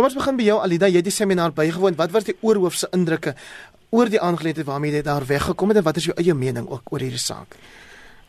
Kom ons begin by jou Alida, jy het die seminar bygewoon. Wat was die oorhoofse indrukke oor die aangeleentheid waarmee jy daar weggekom het en wat is jou eie mening ook oor hierdie saak?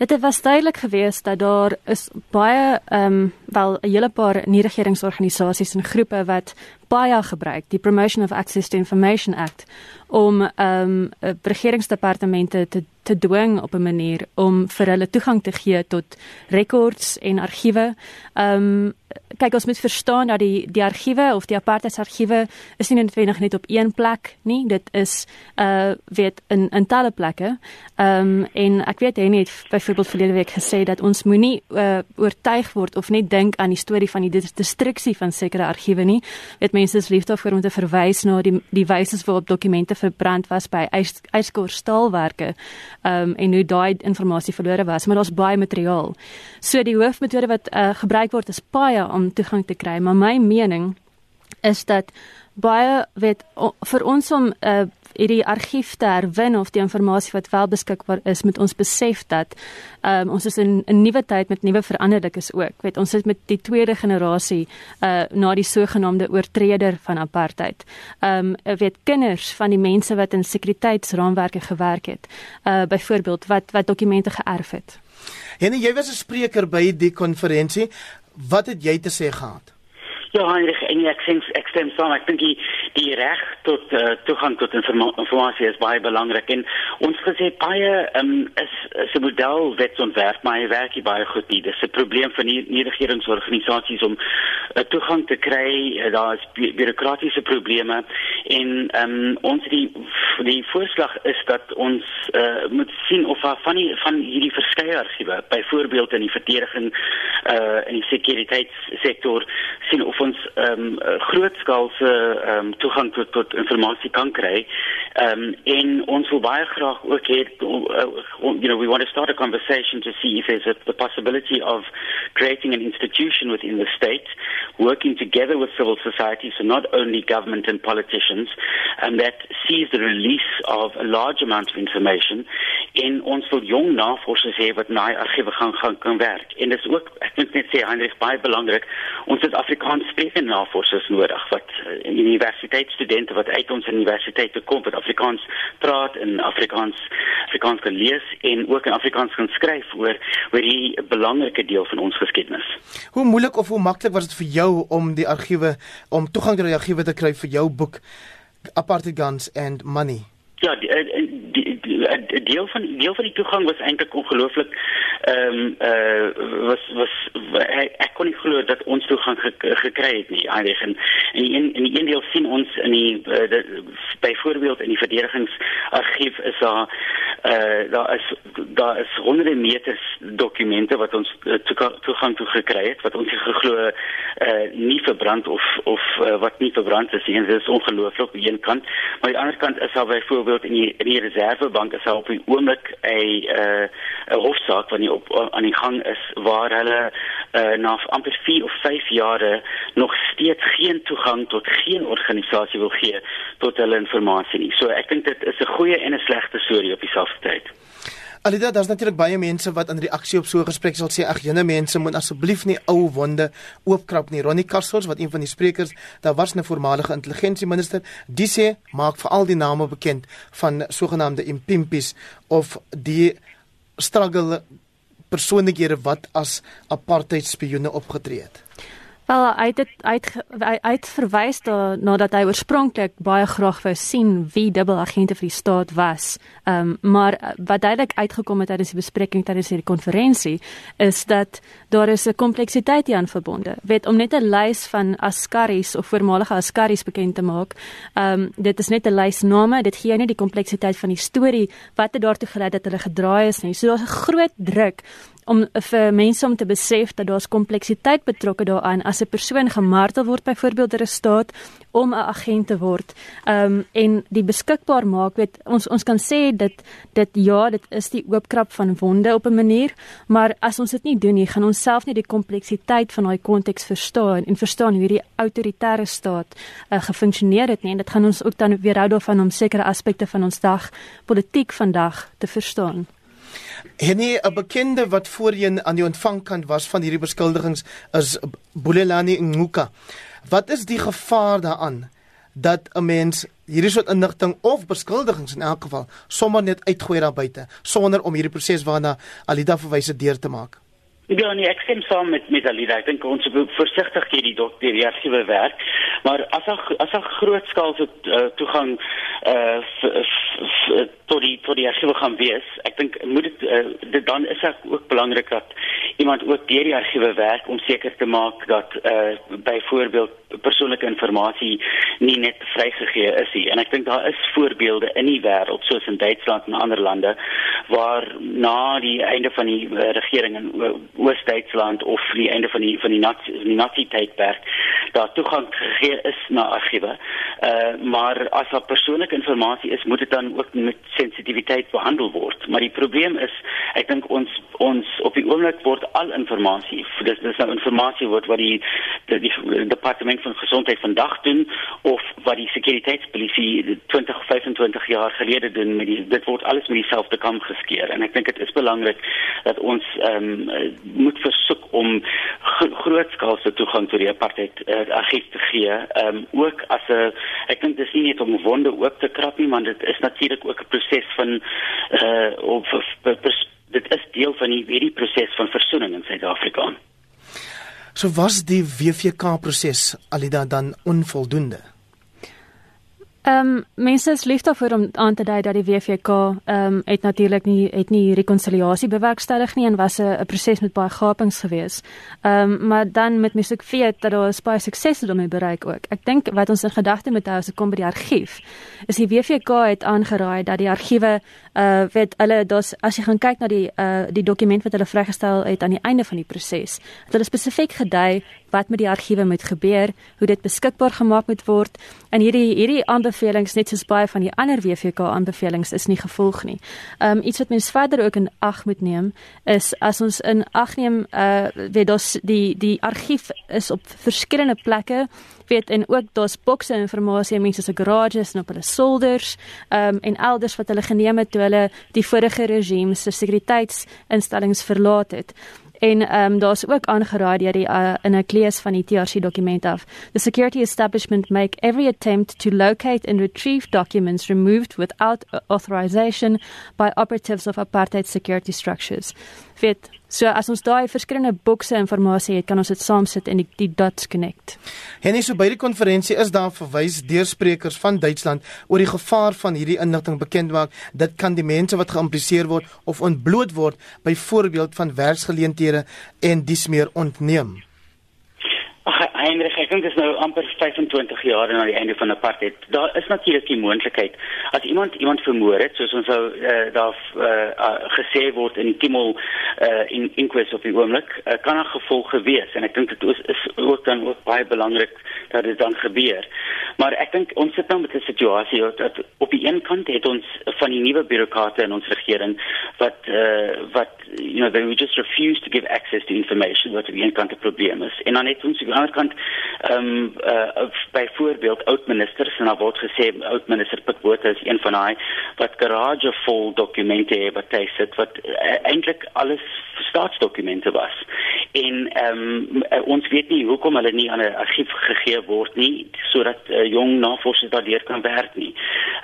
Dit het was duidelik geweest dat daar is baie ehm um, wel 'n hele paar nie-regeringsorganisasies en groepe wat baie gebruik die Promotion of Access to Information Act om ehm um, regeringsdepartemente te te dwing op 'n manier om vir hulle toegang te gee tot rekords en argiewe. Ehm um, kyk ons moet verstaan dat die die argiewe of die apartheidsargiewe is nie noodwendig net op een plek nie. Dit is uh weet in in talle plekke. Ehm um, en ek weet hy het byvoorbeeld verlede week gesê dat ons moenie uh, oortuig word of net dink aan die storie van die destruksie van sekere argiewe nie. Weet mense is lief daarvoor om te verwys na die die wyse waarop dokumente verbrand was by ijskor staalwerke um, en hoe daai inligting verlore was, maar daar's baie materiaal. So die hoofmetode wat uh, gebruik word is baie om toegang te kry, maar my mening is dat baie weet vir ons om uh, hierdie argief te herwin of die inligting wat wel beskikbaar is, moet ons besef dat um, ons is in 'n nuwe tyd met nuwe veranderlikes ook. Weet ons sit met die tweede generasie uh na die sogenaamde oortreder van apartheid. Um weet kinders van die mense wat in sekuriteitsraamwerke gewerk het, uh byvoorbeeld wat wat dokumente geërf het. En jy was 'n spreker by die konferensie. Wat het jy te sê gehad? Ja, Heinrich, en ek sê ek stem saam. Ek dink die die reg tot uh, toegang tot informasie is baie belangrik en ons gesê baie um, is is 'n model wetsontwerp, maar hy werk nie baie goed nie. Dis 'n probleem van nie, nie regeringsorganisasies om uh, toegang te kry. Uh, daar is bi bureaukratiese probleme en um, ons die die voorslag is dat ons uh, moet sien of van die van hierdie verskeie argiewe, byvoorbeeld in die verdediging uh, in die sekuriteitssektor sien of ons ehm um, grootskaalse ehm um, toegang tot tot inligting kan kry. Ehm um, en ons wil baie graag ook hê uh, you know we want to start a conversation to see if there's a, the possibility of creating an institution within the state working together with civil society so not only government and politicians and that sees the release of a large amount of information in ons wil jong navorsers hê wat na argiewe gaan gaan kan werk. En dis ook ek dink net sê Heinrich baie belangrik. Ons het Afrikaans sprekende navorsers nodig wat uh, universiteitsstudente wat uit ons universiteite kom wat Afrikaans praat en Afrikaans Afrikaans kan lees en ook in Afrikaans kan skryf oor oor hierdie belangrike deel van ons geskiedenis. Hoe moeilik of hoe maklik was dit vir jou om die argiewe om toegang tot die argiewe te kry vir jou boek Apartheid Guns and Money? Ja, die, eh, die, 'n deel van deel van die toegang was eintlik ongelooflik ehm um, eh uh, was was ek, kon nie glo dat ons toegang ge, gekry het nie eintlik en in in in die een deel sien ons in die uh, byvoorbeeld in die verdedigingsargief is daar eh uh, daar is daar is honderde meters dokumente wat ons uh, toegang toe gekry het wat ons geglo eh uh, nie verbrand of of uh, wat nie verbrand is nie. Dit is ongelooflik aan die een kant. Maar aan die ander kant is daar byvoorbeeld in die in die reservebank is daar op die oomblik 'n 'n uh, hofsaak wat nie op aan die gang is waar hulle uh, na amper 4 of 5 jare nog steeds geen toegang tot geen organisasie wil gee tot hulle inligting nie. So ek dink dit is 'n goeie en 'n slegte storie op dieselfde tyd. Alida, daar's natuurlik baie mense wat in reaksie op so 'n gesprek sal sê ag jene mense moet asseblief nie ou wonde oopkrap nie. Ronnie Kassels wat een van die sprekers, daar was 'n voormalige intelligensieminister, die sê maak veral die name bekend van sogenaamde impimpies of die struggle persoonlikhede wat as apartheid spioene opgetree het. Wel uit dit uit uit verwys daar nadat hy oorspronklik baie graag wou sien wie dubbelagente vir die staat was. Ehm um, maar eh, wat duidelik uitgekom het tydens die bespreking tydens hierdie konferensie is dat daar is 'n kompleksiteit hieraan verbonde. Weet om net 'n lys van askaris of voormalige askaris bekend te maak. Ehm um, dit is net 'n lys name, dit gee nie die kompleksiteit van die storie wat het daartoe gelei dat hulle gedraai is nie. So daar's 'n groot druk om vir mense om te besef dat daar's kompleksiteit betrokke daaraan as 'n persoon gemartel word byvoorbeeld deur 'n staat om 'n agent te word. Ehm um, en die beskikbaar maak weet ons ons kan sê dit dit ja, dit is die oopkrap van wonde op 'n manier, maar as ons dit nie doen nie, gaan ons self nie die kompleksiteit van daai konteks verstaan en verstaan hoe hierdie autoritaire staat uh, gefunksioneer het nie en dit gaan ons ook dan weerhou daarvan om sekere aspekte van ons dag politiek vandag te verstaan. Henny, 'n bekende wat voorheen aan die ontvangkant was van hierdie beskuldigings is Bulelani Nguka. Wat is die gevaar daaraan dat 'n mens hierdie soort inligting of beskuldigings in elk geval sommer net uitgooi daar buite sonder om hierdie proses waarna Alida verwys het deur te maak? Ja, nee, ek stem saam met met Alida. Ek dink ons moet versigtig hier die dokter die argiewe werk, maar as daar as daar groot skaal so uh, toegang uh tot die tot die argiewe gaan wees, ek dink moet dit uh, dan is dit ook belangrik dat iemand ook deur die argiewe werk om seker te maak dat uh byvoorbeeld persoonlike inligting nie net vrygegee is nie. En ek dink daar is voorbeelde in die wêreld soos in Duitsland en ander lande waar na die einde van die uh, regering in Oos-Duitsland of die einde van die van die nazi die nazi tydperk daar toegang gegee is na argiewe. Uh maar as daar persoonlike inligting is, moet dit dan ook met sensitiwiteit behandel word. Maar die probleem is, ek dink ons ons op die oomblik word al inligting, dis dis nou inligting word wat die die, die departement van gesondheid vandag doen of wat die sekuriteitspolisie 20 25 jaar gelede doen met die dit word alles met dieselfde kam geskeer en ek dink dit is belangrik dat ons ehm um, moet versoek om grootskaalse toegang tot die apartheid uh, argief te gee. Ehm um, ook as 'n ek dink dis nie net om wonde oop te krap nie, maar dit is natuurlik ook 'n proses van eh uh, of, of, of dit is deel van die hierdie proses van versoening in Suid-Afrika. So was die WVK proses alida dan onvoldoende? Ehm um, mense is lief daarvoor om aan te dui dat die WVK ehm um, het natuurlik nie het nie rekonsiliasie bewerkstellig nie en was 'n proses met baie gapings gewees. Ehm um, maar dan met mense ook weet dat daar baie suksese daarmee bereik ook. Ek dink wat ons in gedagte moet hou as dit kom by die argief, is die WVK het aangeraai dat die argiewe uh weet hulle dis as jy gaan kyk na die uh die dokument wat hulle vrygestel het aan die einde van die proses, het hulle spesifiek gedui wat met die argiewe moet gebeur, hoe dit beskikbaar gemaak moet word en hierdie hierdie aanbevelings net soos baie van die ander WVK aanbevelings is nie gevolg nie. Um iets wat mens verder ook in ag moet neem is as ons in ag neem uh weet ons die die argief is op verskillende plekke weet en ook daar's bokse inligting in mense se garages en op hulle solders um en elders wat hulle geneem het toe hulle die vorige regime se sekuriteitsinstellings verlaat het. En ehm um, daar's ook aangeraai deur die uh, in 'n klees van die TRC dokument af. The security establishment make every attempt to locate and retrieve documents removed without authorization by operatives of apartheid security structures. Fit So as ons daai verskillende bokse inligting het, kan ons dit saamsit en die, die dots connect. Henny, so by die konferensie is daar verwys deur sprekers van Duitsland oor die gevaar van hierdie inligting bekend maak. Dit kan die mense wat geïmpliseer word of ontbloot word byvoorbeeld van werksgeleenthede en dis meer ontneem. Heinrich, ek dink dit is nou amper 25 jaar na die einde van apartheid. Daar is natuurlik die moontlikheid as iemand iemand vermoor het, soos ons sou uh, daar uh, uh, gesê word in Timol uh, in inquest op die oomblik, uh, kan 'n gevolg gewees en ek dink dit is, is ook dan ook baie belangrik dat dit dan gebeur. Maar ek dink ons sit nou met 'n situasie dat op die een kant het ons van die nuwe bureaukrate in ons regering wat uh, wat you know they just refuse to give access to information wat die een kant 'n probleem is. En dan het ons die ander kant ehm um, uh, byvoorbeeld oud ministers en daar word gesê oud minister Pikbota is een van daai wat garage vol dokumente het wat hy sit wat uh, eintlik alles staatsdokumente was. En ehm um, ons weet nie hoekom hulle nie aan 'n argief gegee word nie sodat uh, jong navorsers daardeur kan werk nie.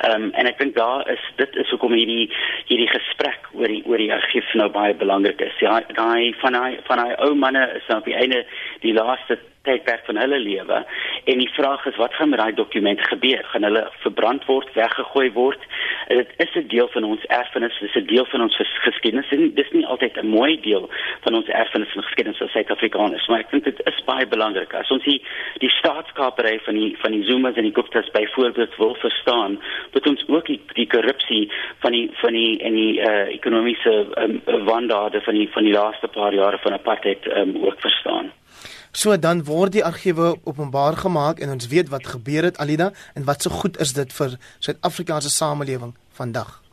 Ehm um, en ek dink daar is dit is hoekom hierdie hierdie gesprek oor die oor die argief nou baie belangrik is. Ja, daai van daai van daai ou manne is nou op die einde die laaste tydperk van hulle lewe en die vraag is wat gaan met daai dokumente gebeur? Gaan hulle verbrand word, weggegooi word? Dit is 'n deel van ons erfenis, dit is 'n deel van ons geskiedenis en dis nie altyd 'n mooi deel van ons erfenis en geskiedenis as Suid-Afrikaners, maar ek dink dit is baie belangrik. As ons die die staatskapery van die van die Zumas en die Guptas byvoorbeeld wil verstaan, moet ons ook die, die korrupsie van die van die en die uh, ekonomiese um, wandaarde van die van die laaste paar jare van apartheid um, ook verstaan. So dan word die argiewe openbaar gemaak en ons weet wat gebeur het Alida en wat so goed is dit vir Suid-Afrikaanse samelewing vandag.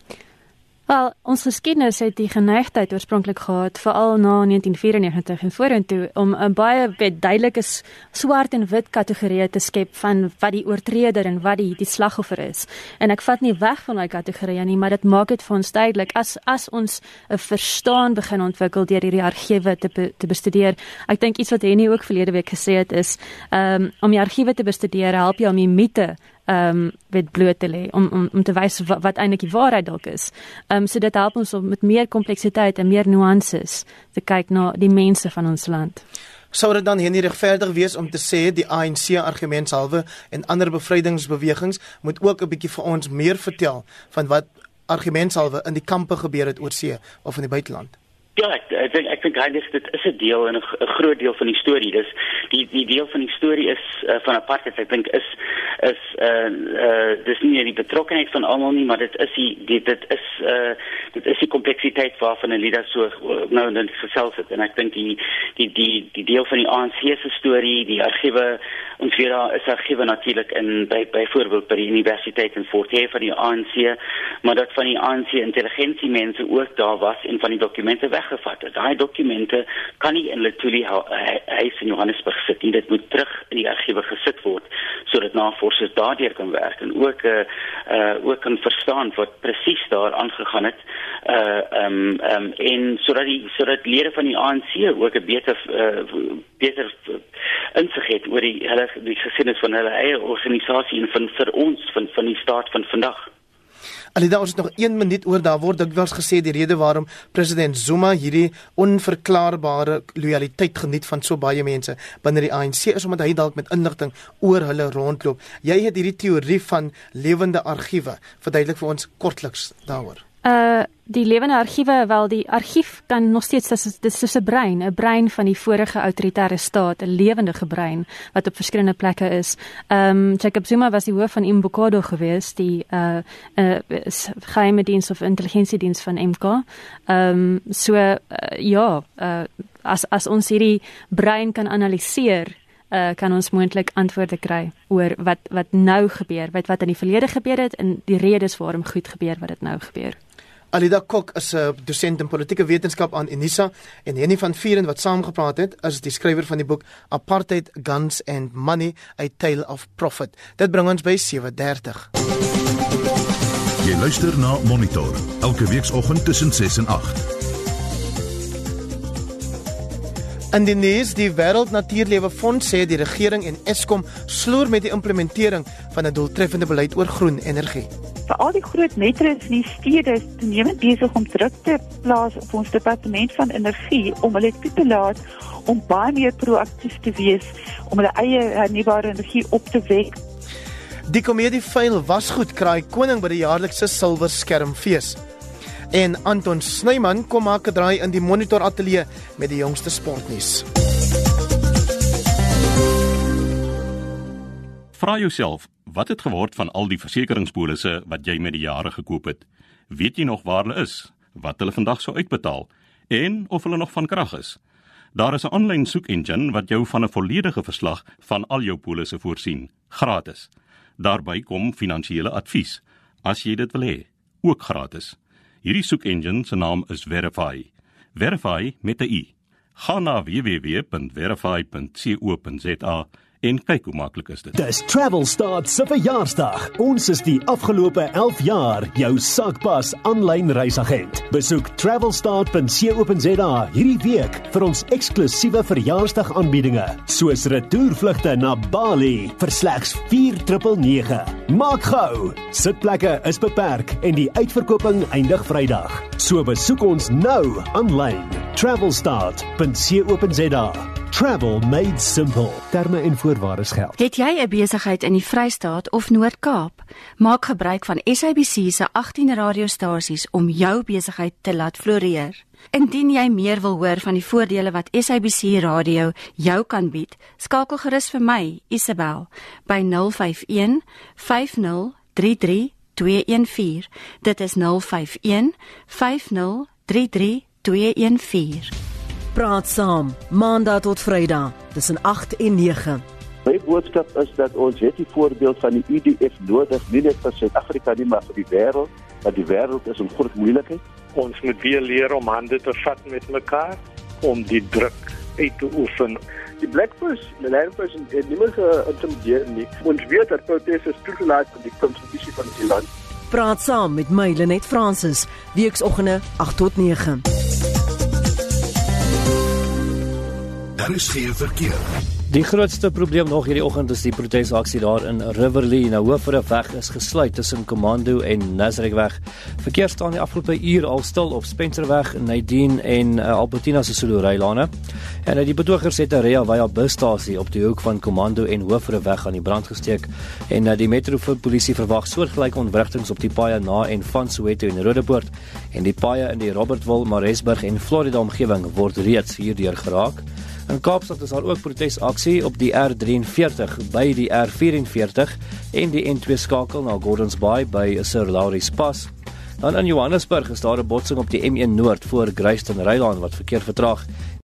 Wel, ons geskiedenis het die geneigtheid oorspronklik gehad veral na 1994 en vorentoe om 'n baie duidelike swart en wit kategorie te skep van wat die oortreder en wat die die slagoffer is. En ek vat nie weg van daai kategorie nie, maar dit maak dit vir ons duidelik as as ons 'n verstaan begin ontwikkel deur hierdie argiewe te be, te bestudeer. Ek dink iets wat Henny ook verlede week gesê het is um, om die argiewe te bestudeer help jou om die mite ehm um, wit bloot te lê om om om te wys wat, wat eintlik die waarheid dalk is. Ehm um, so dit help ons om met meer kompleksiteit en meer nuances te kyk na die mense van ons land. Sou dit dan hier nie regverdig wees om te sê die ANC argumentshalwe en ander bevrydingsbewegings moet ook 'n bietjie vir ons meer vertel van wat argumentshalwe in die kampe gebeur het oor see of in die buiteland? Ja, ek ek dink ek dink eintlik dit is 'n deel en 'n groot deel van die storie. Dis die die deel van die storie is uh, van apartheid. Ek dink is is uh uh dis nie die betrokkenheid van almal nie, maar dit is die, die dit is uh dit is die kompleksiteit waarvan 'n leier so nou dan gesels het en ek dink die die die die deel van die ANC se storie, die argiewe ons weer daar is argiewe natuurlik in by byvoorbeeld by die universiteit in Fort Hare van die ANC, maar dat van die ANC intelligensiemense ook daar was en van die dokumente weggevat het. Daai dokumente kan nie in Letuli huis in Johannesburg sit nie. Dit moet terug in die argiewe gesit word sodat navorsers daardeur kan werk en ook uh, uh ook kan verstaan wat presies daar aangegaan het. Uh um um en sodat die sodat lede van die ANC ook 'n beter uh, beter insig het oor die hulle die geskiedenis van hulle eie organisasie en van vir ons van van die staat van vandag. Alida ons het nog 1 minuut oor daar word dikwels gesê die rede waarom president Zuma hierdie onverklaarbare lojaliteit geniet van so baie mense binne die ANC is omdat hy dalk met inligting oor hulle rondloop. Jy het hierdie teorie van lewende argiewe. Verduidelik vir ons kortliks daaroor uh die lewende argiewe wel die argief kan nog steeds dis dis soos 'n brein 'n brein van die vorige autoritaire staat 'n lewende brein wat op verskillende plekke is. Ehm um, Jacob Zuma was die hoof van Imbokado gewees die uh uh geheime diens of intelligensiediens van MK. Ehm um, so uh, ja uh as as ons hierdie brein kan analiseer uh, kan ons moontlik antwoorde kry oor wat wat nou gebeur, wat wat in die verlede gebeur het en die redes waarom goed gebeur wat dit nou gebeur. Alida Kok is 'n dosent in politieke wetenskap aan Unisa en Henny van Vieren wat saamgepraat het, is die skrywer van die boek Apartheid Guns and Money: A Tale of Profit. Dit bring ons by 7:30. Jy luister na Monitor elke weekoggend tussen 6 en 8. In die nuus, die Wêreld Natuurlewe Fonds sê die regering en Eskom sloer met die implementering van 'n doeltreffende beleid oor groen energie vir al die groot metro's die stede is toenemend besig om druk te plaas op ons departement van energie om hulle toe te laat om baie meer proaktief te wees om hulle eie hernubare energie op te wek. Die komedie Veil was goed kraai koning by die jaarlikse silwer skermfees. En Anton Snyman kom maak 'n draai in die monitor ateljee met die jongste sportnuus. Vra jouself, wat het geword van al die versekeringspolisse wat jy met die jare gekoop het? Weet jy nog waar hulle is? Wat hulle vandag sou uitbetaal en of hulle nog van krag is? Daar is 'n aanlyn soekengine wat jou van 'n volledige verslag van al jou polisse voorsien, gratis. Daarby kom finansiële advies as jy dit wil hê, ook gratis. Hierdie soekengine se naam is Verify. Verify met 'n i. Gaan na www.verify.co.za En kyk hoe maklik is dit. Dis Travel Start se verjaarsdag. Ons is die afgelope 11 jaar jou sakpas aanlyn reisagent. Besoek travelstart.co.za hierdie week vir ons eksklusiewe verjaarsdag aanbiedinge, soos retourvlugte na Bali vir slegs 4999. Maak gou. Sitplekke is beperk en die uitverkoping eindig Vrydag. So besoek ons nou aanlyn travelstart.co.za. Travel made simple. Terme en voorwaardes geld. Het jy 'n besigheid in die Vrystaat of Noord-Kaap? Maak gebruik van SABC se 18 radiostasies om jou besigheid te laat floreer. Indien jy meer wil hoor van die voordele wat SABC Radio jou kan bied, skakel gerus vir my, Isabel, by 051 5033 214. Dit is 051 5033 214. Praat saam, Maandag tot Vrydag tussen 8 en 9. My boodskap is dat ons het die voorbeeld van die UDF nodig, nie net vir Suid-Afrika nie, maar vir die wêreld, want die wêreld is in groot moeilikheid. Ons moet weer leer om hande te vat met mekaar om die druk uit te oefen. Die Blackbush, die Landbush het nie meer geïntimideer nie. Ons weet dat proteste is toegelaat vir die konstitusie van die land. Praat saam met my Lenet Fransis, weekoggende 8 tot 9. Geen verkeer. Die grootste probleem nog hierdie oggend is die protesaksie daar in Riverlea. Nou hoofre weg is gesluit tussen Commando en Nasrek. Verkeer staan die afgelope uur al stil op Spencerweg, Nadine en uh, Albertina se solo rylane. En uh, die betogers het 'n Rea Vaya busstasie op die hoek van Commando en hoofre weg aan die brand gesteek. En uh, die metropolisie verwag soortgelyke ontwrigtinge op die paaie na en van Soweto en Rodepoort en die paaie in die Robertville, Maresburg en Florida omgewing word reeds hierdeur geraak. In Kaapstad is daar ook protesaksie op die R43 by die R44 en die N2 skakel na Gordons Bay by Sir Laurie's Pass. Dan in Johannesburg is daar 'n botsing op die M1 Noord voor Greystown Rylaan wat verkeer vertraag